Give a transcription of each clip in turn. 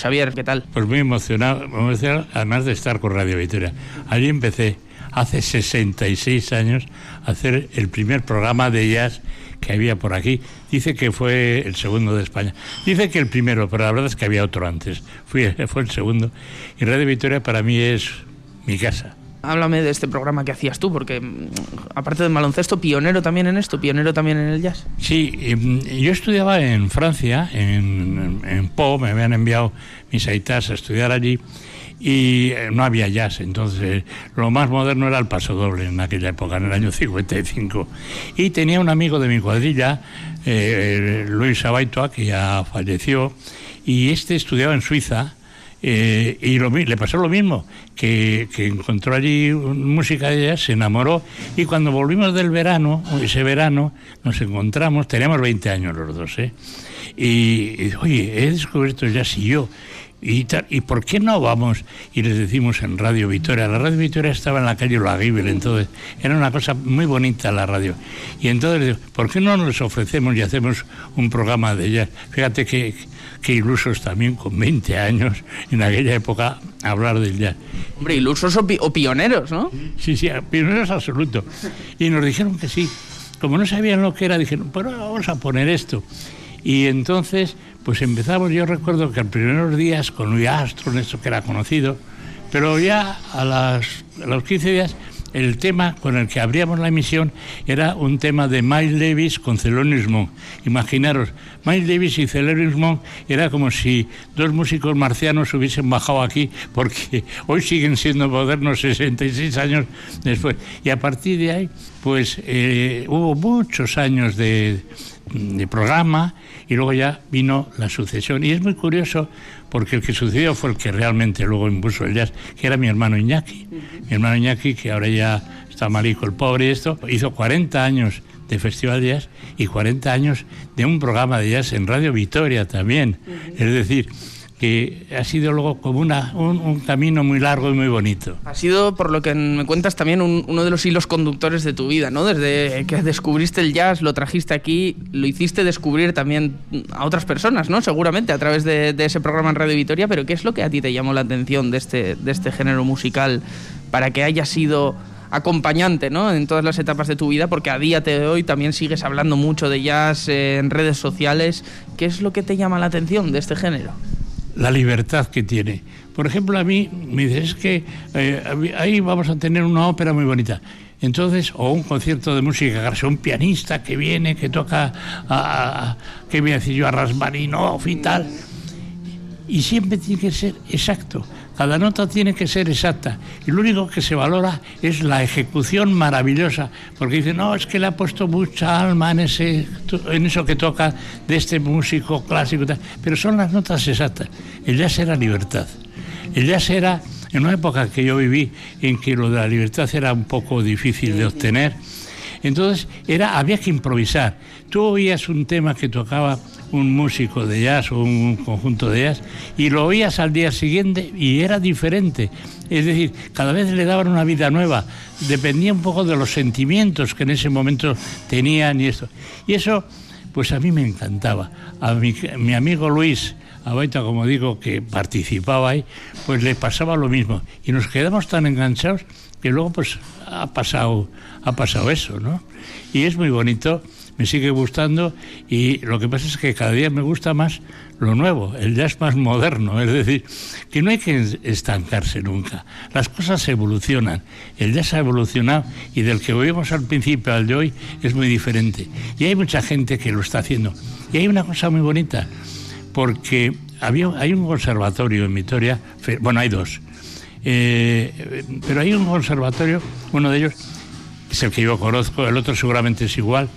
Xavier, ¿qué tal? Pues muy emocionado, muy emocionado, además de estar con Radio Victoria. Allí empecé hace 66 años a hacer el primer programa de jazz que había por aquí. Dice que fue el segundo de España. Dice que el primero, pero la verdad es que había otro antes. Fui, fue el segundo. Y Radio Victoria para mí es mi casa. Háblame de este programa que hacías tú, porque mm, aparte del baloncesto, pionero también en esto, pionero también en el jazz. Sí, em, yo estudiaba en Francia, en, en Po, me habían enviado mis aitas a estudiar allí y eh, no había jazz, entonces lo más moderno era el paso doble en aquella época, en el año 55. Y tenía un amigo de mi cuadrilla, eh, Luis Abaitoa, que ya falleció, y este estudiaba en Suiza eh, y le pasó lo mismo, que, encontró allí música de ella, se enamoró y cuando volvimos del verano, ese verano, nos encontramos, teníamos 20 años los dos, ¿eh? Y, oye, he descubierto ya si yo. Y, ¿Y por qué no vamos y les decimos en Radio Victoria? La Radio Victoria estaba en la calle La entonces era una cosa muy bonita la radio. Y entonces, ¿por qué no nos ofrecemos y hacemos un programa de ella? Fíjate que que ilusos también con 20 años en aquella época hablar del jazz. Hombre, ilusos o, pioneros, ¿no? Sí, sí, pioneros absolutos. Y nos dijeron que sí. Como no sabían lo que era, dijeron, bueno, vamos a poner esto. Y entonces, pues empezamos, yo recuerdo que los primeros días con Luis Astro, esto que era conocido, pero ya a, las, a los 15 días el tema con el que abríamos la emisión era un tema de Miles Davis con Thelonious Monk. Imaginaros, Miles Davis y Thelonious Monk era como si dos músicos marcianos hubiesen bajado aquí, porque hoy siguen siendo modernos 66 años después. Y a partir de ahí, pues eh, hubo muchos años de, programa y luego ya vino la sucesión. Y es muy curioso porque el que sucedió fue el que realmente luego impuso el jazz, que era mi hermano Iñaki. Mi hermano Iñaki, que ahora ya está malico el pobre y esto, hizo 40 años de Festival de Jazz y 40 años de un programa de jazz en Radio Victoria también. Es decir, que ha sido luego como una, un, camino muy largo y muy bonito. Ha sido, por lo que me cuentas, también uno de los hilos conductores de tu vida, ¿no? Desde que descubriste el jazz, lo trajiste aquí, lo hiciste descubrir también a otras personas, ¿no? Seguramente a través de, ese programa en Radio Vitoria, pero ¿qué es lo que a ti te llamó la atención de este, de este género musical para que haya sido acompañante ¿no? en todas las etapas de tu vida, porque a día de hoy también sigues hablando mucho de jazz en redes sociales. ¿Qué es lo que te llama la atención de este género? La libertad que tiene. Por ejemplo, a mí me dice, es que eh, ahí vamos a tener una ópera muy bonita. Entonces, o un concierto de música, un pianista que viene, que toca, a, que me decir yo, a Rasmaninov y tal. Y siempre tiene que ser exacto. Cada nota tiene que ser exacta y lo único que se valora es la ejecución maravillosa, porque dice, no, es que le ha puesto mucha alma en, ese, en eso que toca de este músico clásico, pero son las notas exactas. El jazz era libertad. El jazz era, en una época que yo viví, en que lo de la libertad era un poco difícil de obtener, entonces era, había que improvisar. Tú oías un tema que tocaba un músico de jazz o un conjunto de jazz y lo oías al día siguiente y era diferente. Es decir, cada vez le daban una vida nueva. Dependía un poco de los sentimientos que en ese momento tenían y esto. Y eso, pues a mí me encantaba. A mi, mi amigo Luis, Abaita, como digo, que participaba ahí, pues le pasaba lo mismo. Y nos quedamos tan enganchados que luego pues ha pasado, ha pasado eso, ¿no? Y es muy bonito me sigue gustando y lo que pasa es que cada día me gusta más lo nuevo, el jazz más moderno, es decir, que no hay que estancarse nunca, las cosas evolucionan, el jazz ha evolucionado y del que oímos al principio al de hoy es muy diferente. Y hay mucha gente que lo está haciendo. Y hay una cosa muy bonita porque había, hay un conservatorio en Vitoria, bueno hay dos, eh, pero hay un conservatorio, uno de ellos es el que yo conozco, el otro seguramente es igual,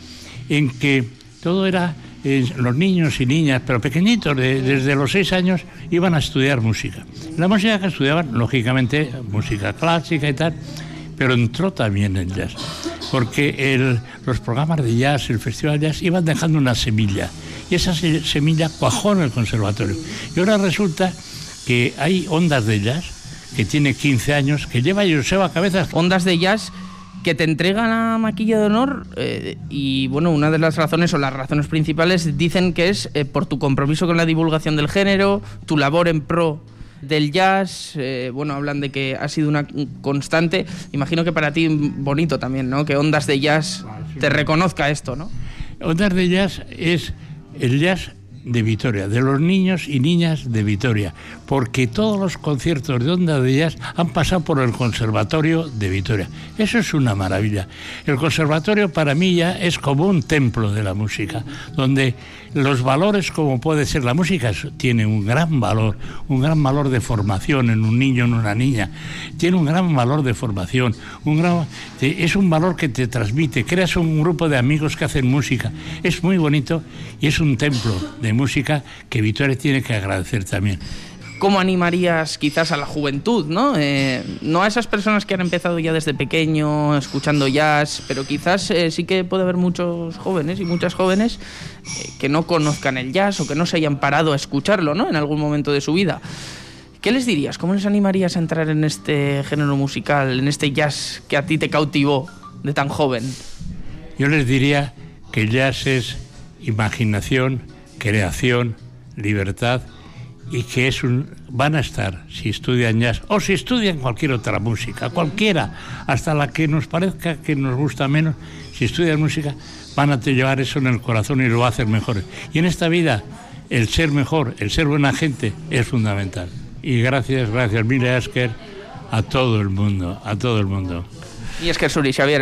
en que todo era, eh, los niños y niñas, pero pequeñitos, desde los seis años, iban a estudiar música. La música que estudiaban, lógicamente, música clásica y tal, pero entró también el jazz, porque los programas de jazz, el festival de jazz, iban dejando una semilla, y esa semilla cuajó en el conservatorio. Y ahora resulta que hay ondas de jazz, que tiene 15 años, que lleva Joseba Cabezas. Ondas de jazz que te entrega la maquilla de honor eh, y bueno, una de las razones o las razones principales dicen que es eh, por tu compromiso con la divulgación del género, tu labor en pro del jazz, eh, bueno, hablan de que ha sido una constante, imagino que para ti bonito también, ¿no? Que Ondas de Jazz te reconozca esto, ¿no? Ondas de Jazz es el jazz de Vitoria, de los niños y niñas de Vitoria, porque todos los conciertos de Onda de Jazz han pasado por el Conservatorio de Vitoria. Eso es una maravilla. El conservatorio para mí ya es como un templo de la música, donde los valores como puede ser la música tiene un gran valor, un gran valor de formación en un niño, en una niña, tiene un gran valor de formación, un gran, es un valor que te transmite, creas un grupo de amigos que hacen música, es muy bonito y es un templo de música que Vitoria tiene que agradecer también. ¿Cómo animarías quizás a la juventud, ¿no? Eh, no a esas personas que han empezado ya desde pequeño escuchando jazz, pero quizás eh, sí que puede haber muchos jóvenes y muchas jóvenes eh, que no conozcan el jazz o que no se hayan parado a escucharlo, ¿no? En algún momento de su vida. ¿Qué les dirías? ¿Cómo les animarías a entrar en este género musical, en este jazz que a ti te cautivó de tan joven? Yo les diría que el jazz es imaginación, creación, libertad y que es un, van a estar, si estudian jazz o si estudian cualquier otra música, cualquiera, hasta la que nos parezca que nos gusta menos, si estudian música, van a llevar eso en el corazón y lo va a hacer mejor. Y en esta vida, el ser mejor, el ser buena gente, es fundamental. Y gracias, gracias, Mile Asker, a todo el mundo, a todo el mundo. Y es que Suri, Xavier.